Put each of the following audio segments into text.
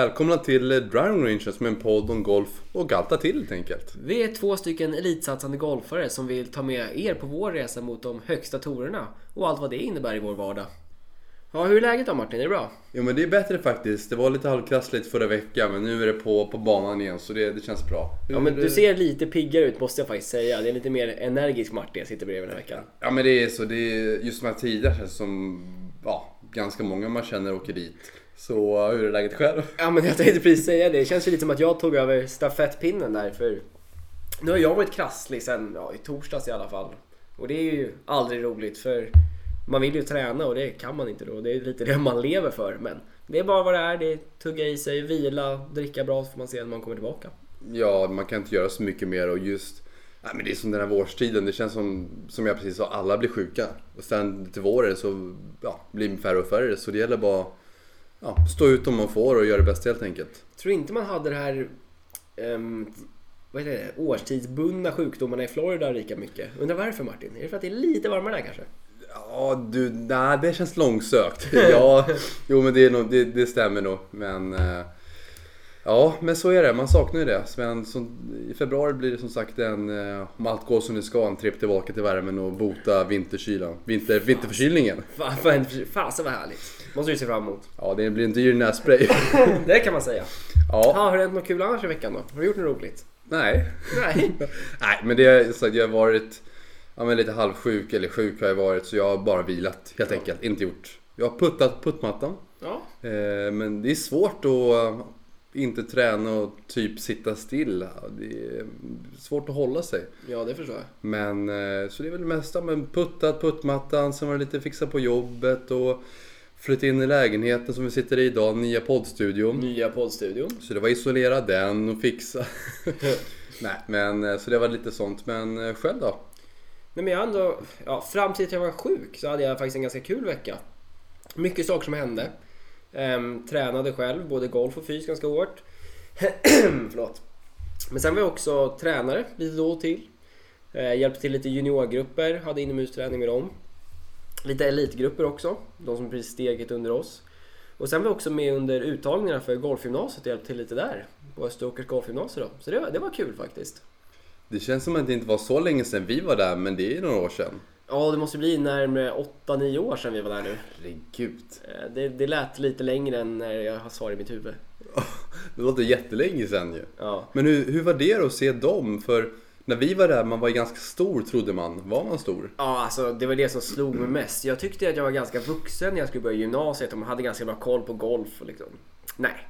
Välkomna till Driving Range som är en podd om golf och allt till helt enkelt. Vi är två stycken elitsatsande golfare som vill ta med er på vår resa mot de högsta torerna och allt vad det innebär i vår vardag. Ja, hur är läget då Martin? Är det bra? Jo men det är bättre faktiskt. Det var lite halvkrassligt förra veckan men nu är det på, på banan igen så det, det känns bra. Ja men du ser lite piggare ut måste jag faktiskt säga. Det är lite mer energisk Martin jag sitter bredvid den här veckan. Ja men det är så. Det är just de här tiderna som ja, ganska många man känner åker dit. Så hur är läget själv? Ja men jag tänkte precis säga det. Det känns ju lite som att jag tog över stafettpinnen där för nu har jag varit krasslig sen ja, i torsdags i alla fall. Och det är ju aldrig roligt för man vill ju träna och det kan man inte då. Det är lite det man lever för. Men det är bara vad det är. Det är tugga i sig, vila, dricka bra så får man se när man kommer tillbaka. Ja, man kan inte göra så mycket mer och just Nej, men det är som den här vårstiden. Det känns som, som jag precis sa, alla blir sjuka. Och sen till våren så ja, blir färre och färre. Så det gäller bara ja, stå ut om man får och göra det bästa helt enkelt. Tror inte man hade det här um, vad heter det, årstidsbundna sjukdomarna i Florida lika mycket? Undrar varför Martin? Är det för att det är lite varmare där kanske? Ja, du, nej, det känns långsökt. Ja, jo men det, är nog, det, det stämmer nog. Men eh, ja, men så är det. Man saknar ju det. Men som, i februari blir det som sagt en, eh, om allt går som det ska, en tripp tillbaka till värmen och bota vinterkylan. Vinter, vinterförkylningen. Fan, fasen vad härligt. Måste du se fram emot. Ja, det blir en dyr nässpray. det kan man säga. Ja. Ha, har det hänt något kul annars i veckan då? Har du gjort något roligt? Nej. Nej. Nej, men det är så att jag har varit ja, men lite halvsjuk eller sjuk har jag varit så jag har bara vilat helt enkelt. Inte gjort. Jag har puttat puttmattan. Ja. Eh, men det är svårt att inte träna och typ sitta still. Det är svårt att hålla sig. Ja, det förstår jag. Men eh, så det är väl det mesta. Men puttat puttmattan, sen var det lite fixa på jobbet och flytta in i lägenheten som vi sitter i idag, nya poddstudion. Nya poddstudion. Så det var isolera den och fixa. Nej, men så det var lite sånt. Men själv då? Nej men jag ändå, ja, fram till att jag var sjuk så hade jag faktiskt en ganska kul vecka. Mycket saker som hände. Ehm, tränade själv, både golf och fys ganska hårt. Förlåt. Men sen var jag också tränare lite då och till. Ehm, hjälpte till lite juniorgrupper, hade inomhusträning med dem. Lite elitgrupper också, de som precis steget under oss. Och sen var jag också med under uttagningarna för golfgymnasiet och hjälpte till lite där. På Österåkers golfgymnasium då. Så det var, det var kul faktiskt. Det känns som att det inte var så länge sedan vi var där, men det är några år sedan. Ja, det måste bli närmare 8-9 år sedan vi var där nu. Herregud. Eh, det, det lät lite längre än när jag har svar i mitt huvud. det låter jättelänge sedan ju. Ja. Men hur, hur var det att se dem? För när vi var där, man var ganska stor trodde man. Var man stor? Ja, alltså det var det som slog mig mest. Jag tyckte att jag var ganska vuxen när jag skulle börja gymnasiet och man hade ganska bra koll på golf och liksom. Nej.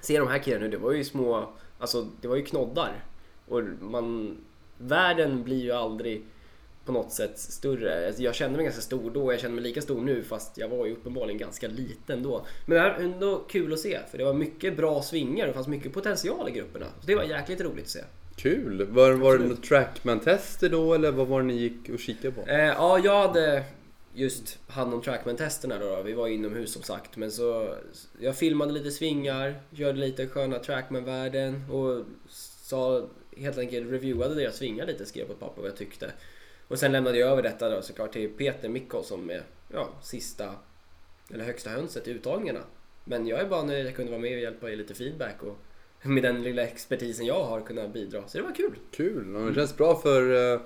Se de här killarna nu, det var ju små, alltså det var ju knoddar. Och man, världen blir ju aldrig på något sätt större. Alltså, jag kände mig ganska stor då jag känner mig lika stor nu fast jag var ju uppenbarligen ganska liten då. Men det var ändå kul att se för det var mycket bra svingar och det fanns mycket potential i grupperna. Så det var jäkligt roligt att se. Kul! Var, var det något trackman-tester då eller vad var det ni gick och kikade på? Eh, ja, jag hade just hand om trackman-testerna då, då. Vi var inomhus som sagt. Men så jag filmade lite svingar, gjorde lite sköna trackman-värden och sa helt enkelt reviewade deras svingar lite, skrev på ett papper vad jag tyckte. Och sen lämnade jag över detta då såklart till Peter Mikko som är ja, sista, eller högsta hönset i uttagningarna. Men jag är bara nöjd att jag kunde vara med och hjälpa ge lite feedback och med den lilla expertisen jag har kunna bidra. Så det var kul. Kul! Det känns bra för uh,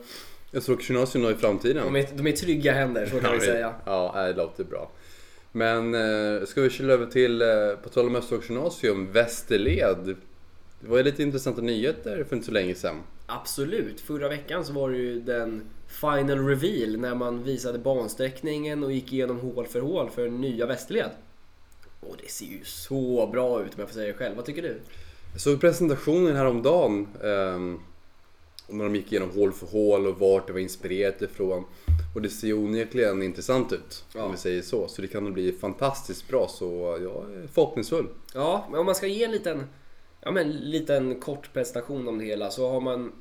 Österåkers gymnasium i framtiden. De är, de är trygga händer, så kan vi säga. Ja, det låter bra. Men uh, ska vi köra över till, uh, på tal om Österåkers gymnasium, Västerled. Det var ju lite intressanta nyheter för inte så länge sedan. Absolut. Förra veckan så var det ju den final reveal när man visade bansträckningen och gick igenom hål för hål för nya Västerled. Och det ser ju så bra ut om jag får säga det själv. Vad tycker du? Jag såg presentationen häromdagen. Um, när de gick igenom hål för hål och vart det var inspirerat ifrån. Och det ser ju onekligen intressant ut. Ja. Om vi säger så. Så det kan nog bli fantastiskt bra. Så jag är förhoppningsfull. Ja, men om man ska ge en liten ja, men, liten kort presentation om det hela så har man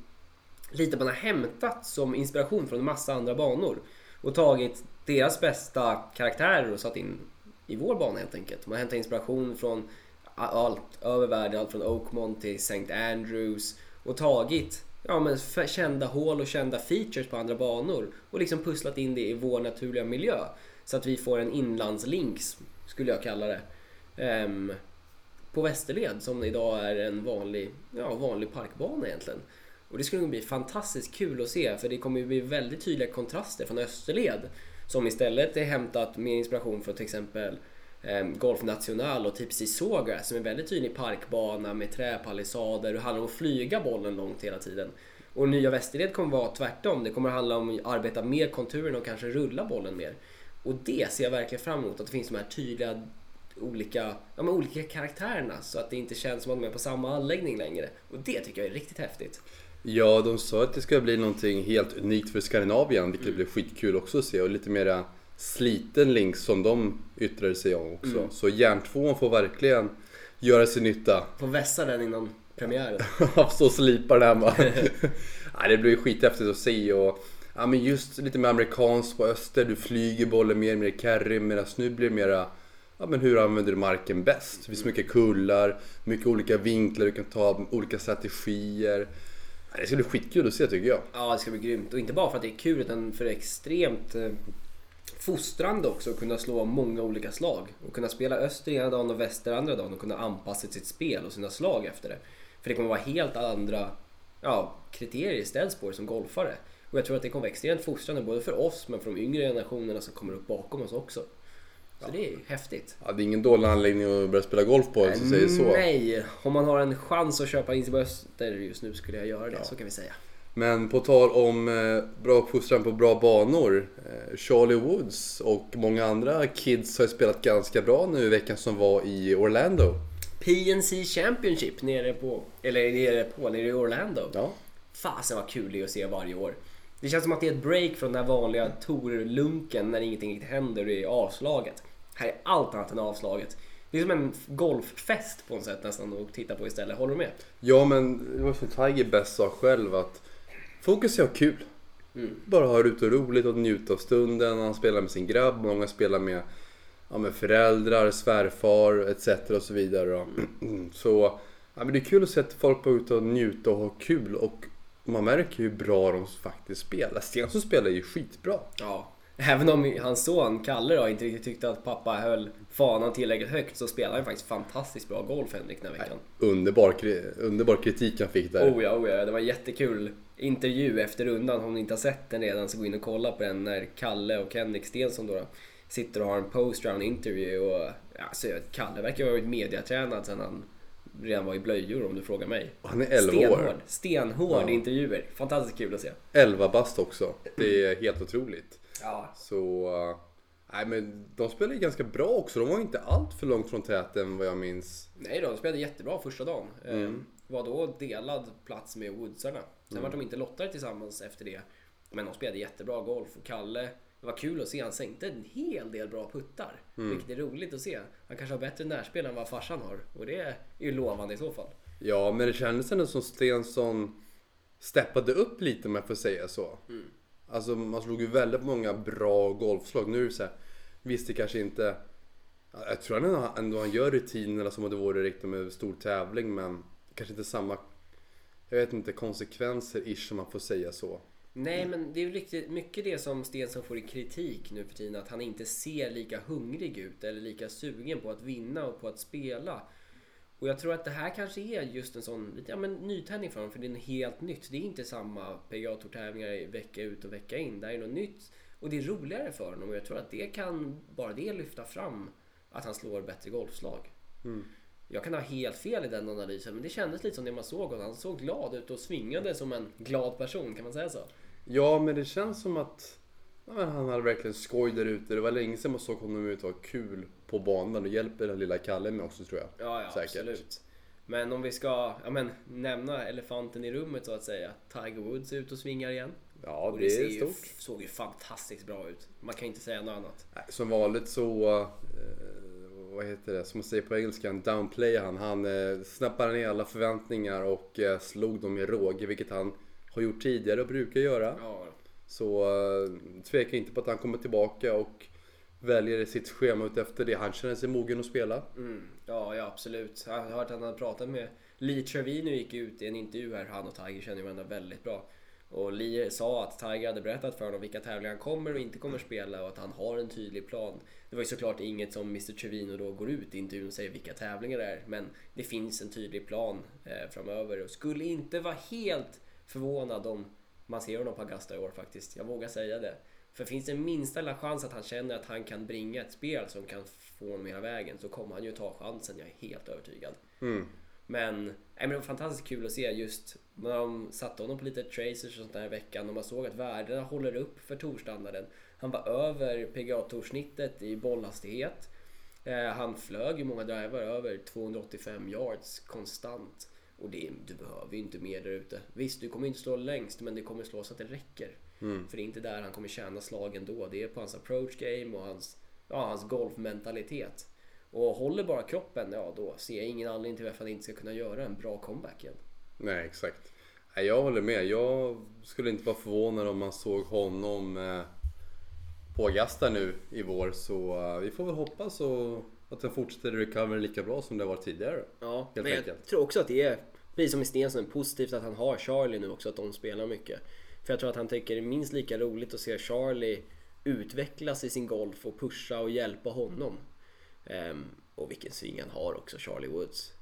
lite man har hämtat som inspiration från en massa andra banor och tagit deras bästa karaktärer och satt in i vår bana helt enkelt. Man har hämtat inspiration från allt över världen, allt från Oakmont till St. Andrews och tagit ja, men kända hål och kända features på andra banor och liksom pusslat in det i vår naturliga miljö. Så att vi får en inlandslinks, skulle jag kalla det. Um, på Västerled som idag är en vanlig, ja, vanlig parkbana egentligen. Och det skulle nog bli fantastiskt kul att se för det kommer ju bli väldigt tydliga kontraster från Österled som istället är hämtat med inspiration från till exempel eh, Golf National och Tipsy Sawgrass som är väldigt tydlig parkbana med träpalissader och det handlar om att flyga bollen långt hela tiden. Och nya Västerled kommer vara tvärtom. Det kommer handla om att arbeta mer konturen och kanske rulla bollen mer. Och det ser jag verkligen fram emot, att det finns de här tydliga olika, ja, men olika karaktärerna så att det inte känns som att de är på samma anläggning längre. Och det tycker jag är riktigt häftigt. Ja, de sa att det ska bli någonting helt unikt för Skandinavien, vilket blir skitkul också att se. Och lite mera sliten link som de yttrade sig om också. Mm. Så järntvåan får verkligen göra sin nytta. Får vässa den innan premiären. Stå och slipa den hemma. ja, det blir skithäftigt att se. Och, ja, men just lite mer amerikanskt på öster. Du flyger bollen mer, mer carry. Blir det mera Ja, men hur använder du marken bäst? Det finns mycket kullar, mycket olika vinklar, du kan ta olika strategier. Det ska bli skitkul att se tycker jag. Ja, det ska bli grymt. Och inte bara för att det är kul utan för det är extremt eh, fostrande också att kunna slå många olika slag. Och kunna spela öster ena dagen och väster andra dagen och kunna anpassa sitt spel och sina slag efter det. För det kommer vara helt andra ja, kriterier ställs på det som golfare. Och jag tror att det kommer vara extremt fostrande både för oss men för de yngre generationerna som kommer upp bakom oss också. Så det är ju häftigt. Ja, det är ingen dålig anläggning att börja spela golf på om man säger så. Nej, om man har en chans att köpa in sig på öster just nu skulle jag göra det, så kan vi säga. Men på tal om eh, bra uppfostran på bra banor. Eh, Charlie Woods och många andra kids har spelat ganska bra nu i veckan som var i Orlando. PNC Championship nere på, eller nere på, nere i Orlando. Ja. Fasen vad kul det är att se varje år. Det känns som att det är ett break från den här vanliga tourlunken när ingenting händer och det är avslaget. Här är allt annat än avslaget. Det är som en golffest på något sätt nästan att titta på istället. Håller du med? Ja men det var som Tiger bäst sa själv att fokus är att ha kul. Mm. Bara ha ute och roligt och njuta av stunden. Han spelar med sin grabb, många spelar med, ja, med föräldrar, svärfar etc. och så vidare. då. Så ja, men det är kul att se att folk bara är ute och njuta och ha kul. Och man märker hur bra de faktiskt spelar. Stensson spelar ju skitbra. Ja. Även om hans son Kalle då inte riktigt tyckte att pappa höll fanan tillräckligt högt så spelar han faktiskt fantastiskt bra golf Henrik den här veckan. Underbar, underbar kritik han fick där. Oh ja, oh ja, det var jättekul intervju efter rundan. Om ni inte har sett den redan så gå in och kolla på den när Kalle och Henrik Stensson då, då sitter och har en post-round interview. Och, ja, så Kalle verkar ha varit mediatränad sen han redan var i blöjor om du frågar mig. Han är 11 Stenhård, år. stenhård Ja. intervjuer. Fantastiskt kul att se. 11 bast också. Det är helt otroligt. Ja. Så... eh, Nej men de spelar ju ganska bra också. De var inte allt för långt från täten vad jag minns. Nej då, de spelade jättebra första dagen. Mm. Ehm, var då delad plats med Woodsarna. Sen var de inte lottade tillsammans efter det. Men de spelade jättebra golf och Kalle, det var kul att se. Han sänkte en hel del bra puttar. Mm. Vilket är roligt att se. Han kanske har bättre närspel än vad farsan har. Och det är ju lovande i så fall. Ja men det kändes ändå som Stensson steppade upp lite om jag får säga så. Mm. Alltså man slog ju väldigt många bra golfslag. Nu är det så här, visst det kanske inte... Jag tror ändå, ändå han gör rutinerna som om det vore riktigt med stor tävling men kanske inte samma, jag vet inte, konsekvenser ish om man får säga så. Nej men det är ju riktigt mycket det som Stensson får i kritik nu för tiden. Att han inte ser lika hungrig ut eller lika sugen på att vinna och på att spela. Och jag tror att det här kanske är just en sån ja, men, nytändning för honom för det är något helt nytt. Det är inte samma PGA Tour-tävlingar vecka ut och vecka in. Det här är något nytt och det är roligare för honom och jag tror att det kan, bara det lyfta fram att han slår bättre golfslag. Jag kan ha helt fel i den analysen men det kändes lite som det man såg och han såg glad ut och svingade som en glad person, kan man säga så? Ja men det känns som att ja, han hade verkligen skoj där ute. Det var länge sedan man såg honom ut och ha kul på banan. Det hjälper den lilla Kalle med också tror jag. Ja, ja Säkert. absolut. Men om vi ska ja, men, nämna elefanten i rummet så att säga. Tiger Woods är ute och svingar igen. Ja Och det ser är ju, stort. såg ju fantastiskt bra ut. Man kan inte säga något annat. Som vanligt så, eh, vad heter det, som man säger på engelska, downplayar han. Han eh, snappade ner alla förväntningar och eh, slog dem i råge, vilket han har gjort tidigare och brukar göra. Ja, så eh, tveka inte på att han kommer tillbaka och väljer sitt schema ut efter det. Han känner sig mogen att spela. mm, ja, ja absolut. Jag har hört att han hade pratat med Lee Trevino gick ut i en intervju här. Han och Tiger känner varandra väldigt bra. Och Lee sa att Tiger hade berättat för honom vilka tävlingar han kommer och inte kommer spela och att han har en tydlig plan. Det var ju såklart inget som Mr Trevino då går ut i intervjun och säger vilka tävlingar det är. Men det finns en tydlig plan eh, framöver och skulle inte vara helt förvånad om man ser honom på Augusta i år faktiskt. Jag vågar säga det. För finns det minsta lilla chans att han känner att han kan bringa ett spel som kan få honom hela vägen så kommer han ju ta chansen, jag är helt övertygad. Mm. Men, nej, men det var fantastiskt kul att se just när de satte honom på lite tracers och sånt där i veckan och man såg att värdena håller upp för torstandarden. Han var över PGA-torsnittet i bollhastighet. Eh, han flög ju många drivar över 285 yards konstant. Och det, du behöver ju inte mer där ute. Visst, du kommer inte slå längst men det kommer slå så att det räcker. Mm. För det är inte där han kommer tjäna slagen då. Det är på hans approach game och hans, ja, hans golfmentalitet. Och håller bara kroppen, ja då ser jag ingen anledning till varför han inte ska kunna göra en bra comeback igen. Nej, exakt. Jag håller med. Jag skulle inte vara förvånad om man såg honom eh, på Augusta nu i vår. Så eh, vi får väl hoppas och att den fortsätter recover lika bra som det var tidigare. Ja, men jag enkelt. tror också att det är, precis som i Stensson, positivt att han har Charlie nu också, att de spelar mycket. För jag tror att han tycker det är minst lika roligt att se Charlie utvecklas i sin golf och pusha och hjälpa honom. Ehm, och vilken sving han har också, Charlie Woods.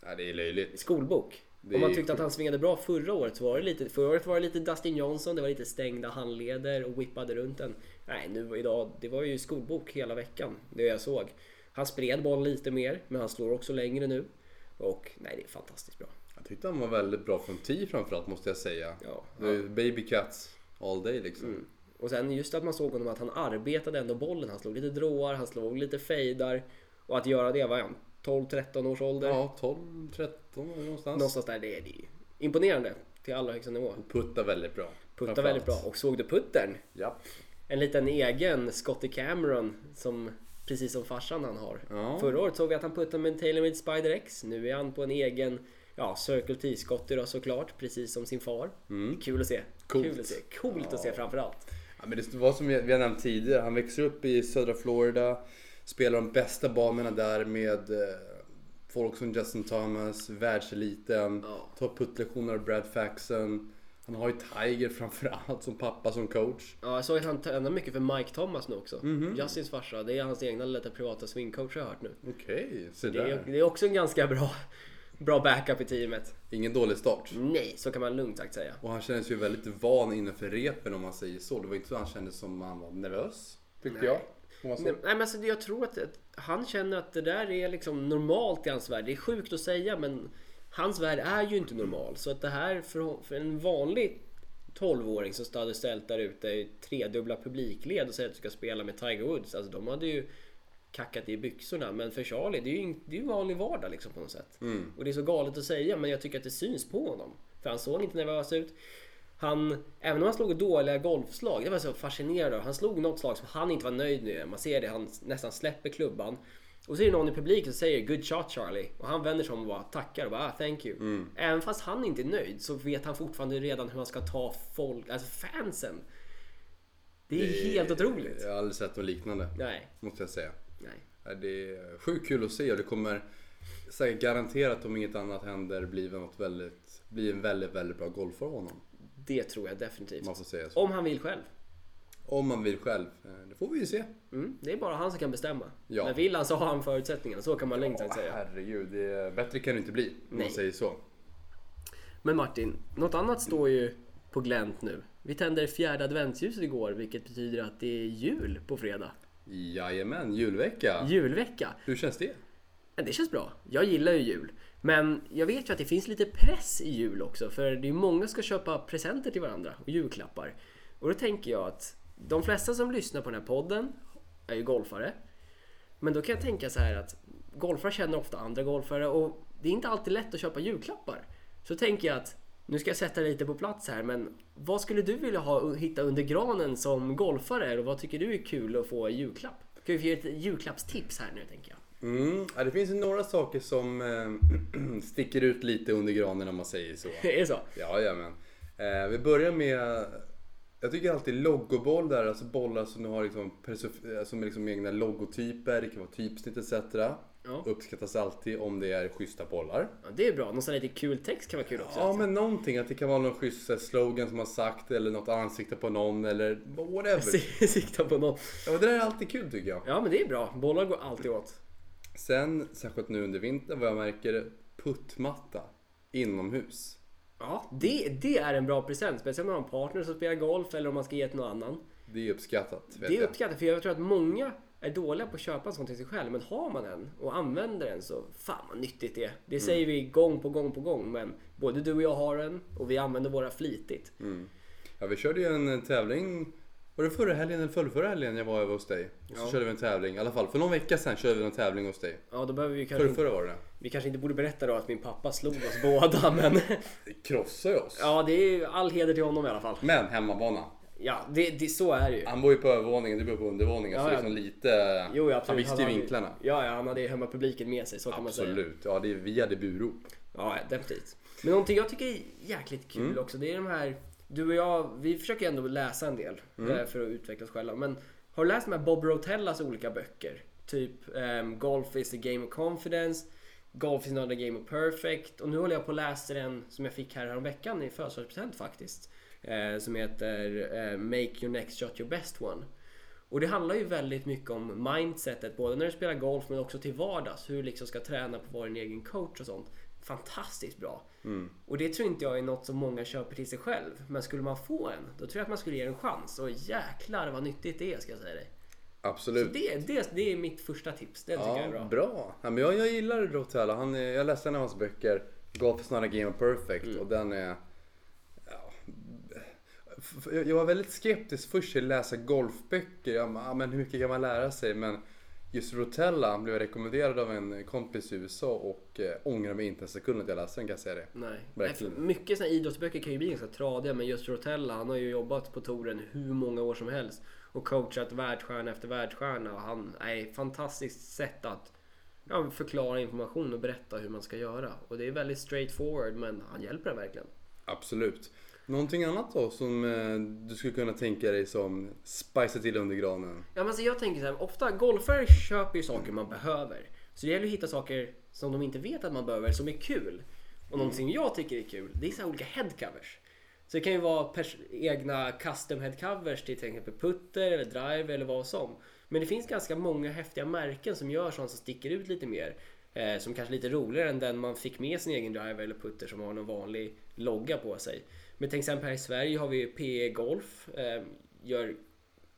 Ja, det är löjligt. Skolbok. Det Om man tyckte att han svingade bra förra året så var det lite, förra året var det lite Dustin Johnson, det var lite stängda handleder och whippade runt den. Nej, nu idag, det var ju skolbok hela veckan, det jag såg. Han spred bollen lite mer, men han slår också längre nu. Och nej, det är fantastiskt bra. Jag tyckte han var väldigt bra från tee framförallt måste jag säga. Ja, är Baby cats all day liksom. Mm. Och sen just att man såg honom att han arbetade ändå bollen. Han slog lite dråar, han slog lite fejdar. Och att göra det, vad är han? 12-13 års ålder? Ja, 12, 13 någonstans. Någonstans där, det är, imponerande till allra högsta nivå. Puttar väldigt bra. Framförallt. väldigt bra. Och såg du puttern? Ja. En liten egen Scotty Cameron som precis som farsan han har. Ja. Förra året såg vi att han puttade med en TaylorMade Spider X. Nu är han på en egen ja, Circle T Scotty då såklart, precis som sin far. Mm. Kul att se. Coolt. Kul att se. Coolt att se framförallt. Ja, men det var som vi har nämnt tidigare. Han växer upp i södra Florida. Spelar de bästa banorna där med eh, folk som Justin Thomas, världseliten. Ja. Tar puttlektioner av Brad Faxon. Han har ju Tiger framförallt som pappa, som coach. Ja, jag såg att han tränar mycket för Mike Thomas nu också. Mhm. Justins farsa. Det är hans egna lilla privata swingcoach har jag hört nu. Okej, så Det är, det är också en ganska bra, bra backup i teamet. Ingen dålig start. Nej, så kan man lugnt sagt säga. Och han kändes ju väldigt van innanför repen om man säger så. Det var inte så han kändes som han var nervös. Tyckte Nej. jag. Nej, men alltså, jag tror att, att han känner att det där är liksom normalt i hans värld. Det är sjukt att säga men hans värld är ju inte normal. Så att det här för, för en vanlig 12-åring som och ställt där ute i tredubbla publikled och säger att du ska spela med Tiger Woods. Alltså de hade ju kackat i byxorna. Men för Charlie, det är ju en- det är ju vanlig vardag liksom på något sätt. Mm. Och det är så galet att säga men jag tycker att det syns på honom. För han såg inte nervös ut. Han, även om han slog dåliga golfslag, det var så fascinerande. Han slog något slag som han inte var nöjd med. Man ser det, han nästan släpper klubban. Och så är det någon i publiken som säger 'Good shot Charlie' och han vänder sig om och bara tackar och bara ah, 'Thank you' Mm. Även fast han inte är nöjd så vet han fortfarande redan hur han ska ta folk, alltså fansen. Det är helt otroligt. Jag har aldrig sett något liknande. Nej, Måste jag säga. nej. Det är sjukt kul att se och det kommer säkert garanterat om inget annat händer bli något väldigt, bli en väldigt, väldigt bra golfare av honom. Det tror jag definitivt. Man får säga så. Om han vill själv. Om man vill själv. Eh, Det får vi ju se. Mm, det är bara han som kan bestämma. Ja. Men vill han så har han förutsättningarna. Så kan man lugnt sagt säga. herregud, det är, bättre kan det inte bli. Om man säger så. Men Martin, något annat står ju på glänt nu. Vi tände fjärde adventsljuset igår vilket betyder att det är jul på fredag. Jajamän, julvecka. Julvecka. Hur känns det? Ja, det känns bra. Jag gillar ju jul. Men jag vet ju att det finns lite press i jul också för det är många som ska köpa presenter till varandra och julklappar. Och då tänker jag att de flesta som lyssnar på den här podden är ju golfare. Men då kan jag tänka så här att golfare känner ofta andra golfare och det är inte alltid lätt att köpa julklappar. Så tänker jag att nu ska jag sätta dig lite på plats här men vad skulle du vilja ha hitta under granen som golfare och vad tycker du är kul att få i julklapp? Ska vi få ge ett julklappstips här nu tänker jag? Mm, ja, det finns ju några saker som eh, sticker ut lite under granen om man säger så. är det så? Jajamän. Eh, vi börjar med jag tycker alltid logoboll där, alltså bollar som du har liksom, perso- som är liksom egna logotyper, det kan vara typsnitt etc. Ja. Uppskattas alltid om det är schyssta bollar. Ja, det är bra. Någon sån lite kul text kan vara kul också. Ja, men någonting. Att det kan vara någon schysst slogan som har sagt eller något ansikte på någon eller whatever. Sikta på någon. Ja, det där är alltid kul tycker jag. Ja, men det är bra. Bollar går alltid åt. Sen, särskilt nu under vintern, vad jag märker, puttmatta inomhus. Ja, det, det är en bra present. Speciellt om man har en partner som spelar golf eller om man ska ge till någon annan. Det är uppskattat. Det är jag. uppskattat för jag tror att många är dåliga på att köpa en sån till sig själv. Men har man en och använder den så fan vad nyttigt det är. Det säger vi gång på gång på gång. Men både du och jag har en och vi använder våra flitigt. Ja, vi körde ju en tävling. Var det förra helgen eller förra, förra helgen jag var över hos dig? Och så Ja. körde vi en tävling. I alla fall för någon vecka sedan körde vi en tävling hos dig. Ja, då behöver vi kanske förra var det vi kanske inte borde berätta då att min pappa slog oss båda. Men krossade ju oss. ja, det är ju all heder till honom i alla fall. Men hemmabana. Ja, det, det, så är det ju. Han bor ju på övervåningen, du bor på undervåningen. Ja, så ja. liksom lite... Jo, ja, absolut. han visste ju vinklarna. Ja, ja, han hade ju hemmapubliken med sig, så kan man säga. Absolut. Ja, det är, vi hade burop. Ja, definitivt. Men någonting jag tycker är jäkligt kul Mm. också, det är de här... Du och jag, vi försöker ändå läsa en del Mm. eh, för att utveckla oss själva. Men har du läst de här Bob Rotellas olika böcker? Typ ehm, Golf is a game of confidence, Golf is not a game of perfect. Och nu håller jag på att läsa den som jag fick här veckan i födelsedagspresent faktiskt. Eh, som heter eh, Make your next shot your best one. Och det handlar ju väldigt mycket om mindsetet, både när du spelar golf men också till vardags. Hur du liksom ska träna på att vara din egen coach och sånt. Fantastiskt bra. Och det tror inte jag är något som många köper till sig själv. Men skulle man få en, då tror jag att man skulle ge en chans. Och jäklar vad nyttigt det är ska jag säga dig. Så Absolut. det, det, det är mitt första tips. Det tycker jag är bra. bra. Ja, men jag, jag gillar Rotella. Han, jag läste en av hans böcker, Golf is not a game of perfect. Mm. Och den är... Ja, jag- jag var väldigt skeptisk först till att läsa golfböcker. Jag, ja, men hur mycket kan man lära sig? Men just Rotella han blev rekommenderad av en kompis i USA och eh, ångrar mig inte en sekund att jag läste den kan jag säga det. Nej. Verkligen. Mycket såna idrottsböcker kan ju bli ganska tradiga men just Rotella han har ju jobbat på touren hur många år som helst och coachat världsstjärna efter världsstjärna och han är fantastiskt sätt att ja, förklara information och berätta hur man ska göra och det är väldigt straightforward men han hjälper en verkligen. Absolut. Någonting annat då som eh, du skulle kunna tänka dig som spicea till under granen? Ja, men alltså jag tänker så här, ofta golfare köper ju saker man behöver. Så det gäller att hitta saker som de inte vet att man behöver som är kul. Och någonting jag tycker är kul, det är så olika headcovers. Så det kan ju vara egna custom headcovers till till exempel putter eller drive eller vad som. Men det finns ganska många häftiga märken som gör sånt som sticker ut lite mer. Eh, som kanske är lite roligare än den man fick med sin egen driver eller putter som har någon vanlig logga på sig. Men till exempel här i Sverige har vi PE Golf. Eh, gör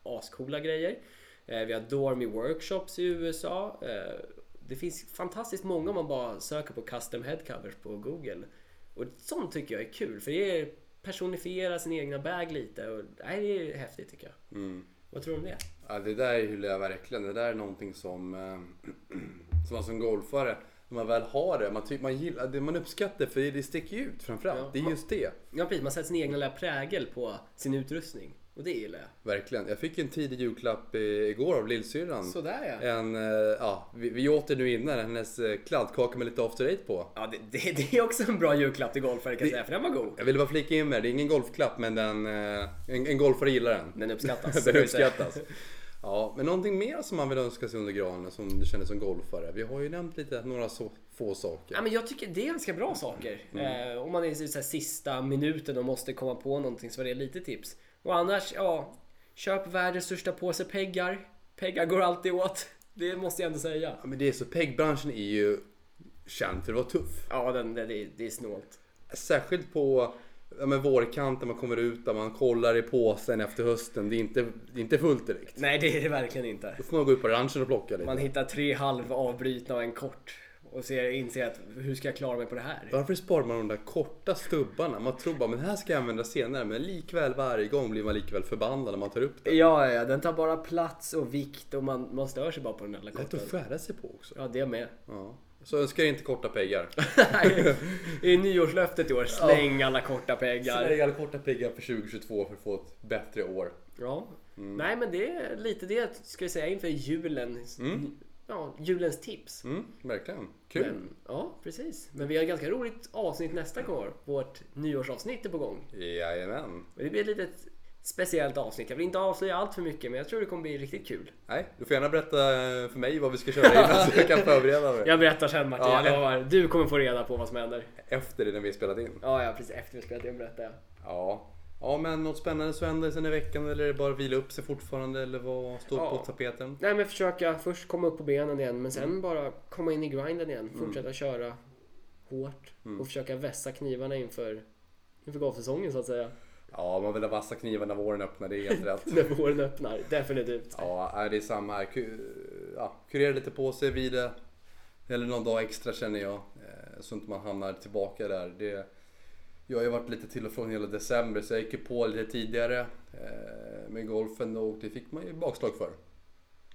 ascoola grejer. Eh, vi har Dormy Workshops i USA. Eh, det finns fantastiskt många om man bara söker på custom headcovers på Google. Och sånt tycker jag är kul för det är personifiera sin egna bag lite och nej, det är häftigt tycker jag. Mm. Vad tror du om det? Ja, det där gillar jag verkligen. Det där är någonting som, eh, som man som golfare, när man väl har det, man, ty- man, gillar, det man uppskattar för det sticker ju ut framförallt. Ja. Det är just det. Ja precis, man sätter sin egen lilla prägel på sin utrustning. Och det gillar jag. Verkligen. Jag fick en tidig julklapp igår av lillsyrran. Sådär ja. En, eh, ja, vi, vi åt det nu innan, hennes eh, kladdkaka med lite after eight på. Ja, det, det, det är också en bra julklapp till golfare kan jag säga, för den var god. Jag ville bara flika in med det, är ingen golfklapp men den, eh, en, en golfare gillar den. Den uppskattas. den uppskattas. Ja, men någonting mer som man vill önska sig under granen som du känner som golfare? Vi har ju nämnt lite, några så få saker. Ja, men jag tycker det är ganska bra saker. Eh, om man är i så här, sista minuten och måste komma på någonting så är det lite tips. Och annars, ja. Köp världens största påse peggar. Peggar går alltid åt. Det måste jag ändå säga. Ja, men det är så, PEG-branschen är ju känd för att vara tuff. Ja, den, det, det, är snålt. Särskilt på ja, men vårkanten, man kommer ut där man kollar i påsen efter hösten. Det är inte, det är inte fullt direkt. Nej, det är det verkligen inte. Då får man gå ut på ranchen och plocka lite. Man hittar tre halv avbrytna och en kort. Och ser, inser att hur ska jag klara mig på det här? Varför sparar man de där korta stubbarna? Man tror bara men det här ska jag använda senare. Men likväl varje gång blir man likväl förbannad när man tar upp det. Ja, ja, ja, den tar bara plats och vikt och man, man stör sig bara på den där lilla Lätt korta. att skära sig på också. Ja, det med. Ja. Så önskar jag inte korta peggar. Är nyårslöftet i år. Släng alla korta peggar. Lägg alla korta peggar för 2022 för att få ett bättre år. Ja. Mm. Nej men det är lite det ska vi säga inför julen. Ja, julens tips. Mm, verkligen. Kul. Men, ja, precis. Men vi har ett ganska roligt avsnitt nästa gång. Vårt nyårsavsnitt är på gång. Jajamän. Och det blir ett litet speciellt avsnitt. Jag vill inte avslöja allt för mycket men jag tror det kommer bli riktigt kul. Nej, du får gärna berätta för mig vad vi ska köra innan så jag kan förbereda mig. Jag berättar sen Martin, Ja, jag lovar. Du kommer få reda på vad som händer. Efter det när vi har spelat in. Ja, ja precis. Efter vi spelat in berättar jag. Ja. Ja men något spännande som händer sen i veckan eller är det bara vila upp sig fortfarande eller vad står Ja. på tapeten? Nej men försöka först komma upp på benen igen men sen bara komma in i grinden igen. Fortsätta köra hårt och försöka vässa knivarna inför, inför golfsäsongen så att säga. Ja, man vill ha vassa knivar när våren öppnar, det är helt rätt. När våren öppnar, definitivt. Ja, det är samma här. Ja, kurera lite på sig vid det. Eller någon dag extra känner jag. eh, Så inte man hamnar tillbaka där. Det, jag har ju varit lite till och från hela december så jag gick ju på lite tidigare eh, med golfen och det fick man ju bakslag för.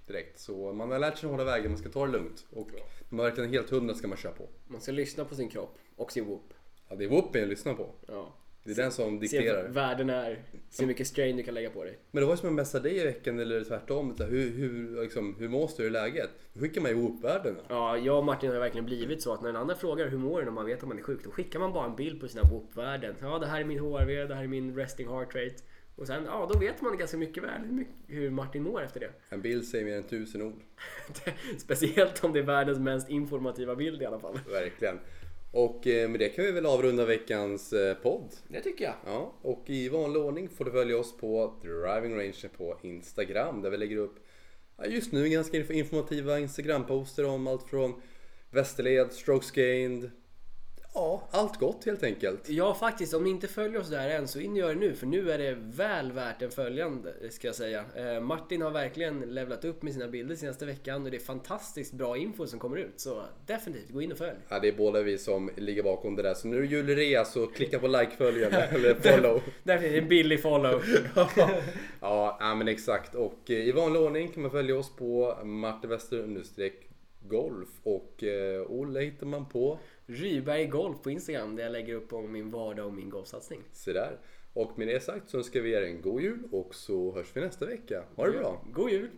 Direkt. Så man har lärt sig att hålla vägen, man ska ta det lugnt. Och när man verkligen är helt hundra ska man köra på. Man ska lyssna på sin kropp och sin whoop. Ja, det är whoopen jag lyssnar på. Ja. Det är den som Se dikterar. vad världen är, se hur mycket strain du kan lägga på dig. Men det var ju som jag messade dig i veckan eller tvärtom. Så här, Hur, hur, liksom, hur mås du? Är läget? Då skickar man ju whoop-värdena. Ja, jag och Martin har verkligen blivit så att när en annan frågar hur mår du när man vet att man är sjuk, då skickar man bara en bild på sina whoop-värden. Ja, det här är min HRV, det här är min resting heart rate. Och sen, ja, då vet man ganska mycket väl hur Martin mår efter det. En bild säger mer än tusen ord. Speciellt om det är världens mest informativa bild i alla fall. Verkligen. Och eh, med det kan vi väl avrunda veckans eh, podd. Det tycker jag. Ja, och i vanlig ordning får du följa oss på Driving Range på Instagram där vi lägger upp just nu ganska inf- informativa Instagram-poster om allt från Västerled, strokes gained, ja, allt gott helt enkelt. Ja, faktiskt. Om ni inte följer oss där än så in och gör det nu. För nu är det väl värt en följande, ska jag säga. Eh, Martin har verkligen levlat upp med sina bilder senaste veckan och det är fantastiskt bra info som kommer ut. Så definitivt, gå in och följ. Ja, det är båda vi som ligger bakom det där. Så nu är det julrea så klicka på like-följande eller follow. Definitivt en billig follow. Ja, ja, men exakt. Och eh, i vanlig ordning kan man följa oss på Martin Wester golf och eh, Olle hittar man på Ryberg Golf på Instagram där jag lägger upp om min vardag och min golfsatsning. Se där. Och med det sagt så önskar vi er en god jul och så hörs vi nästa vecka. Ha det bra! God jul!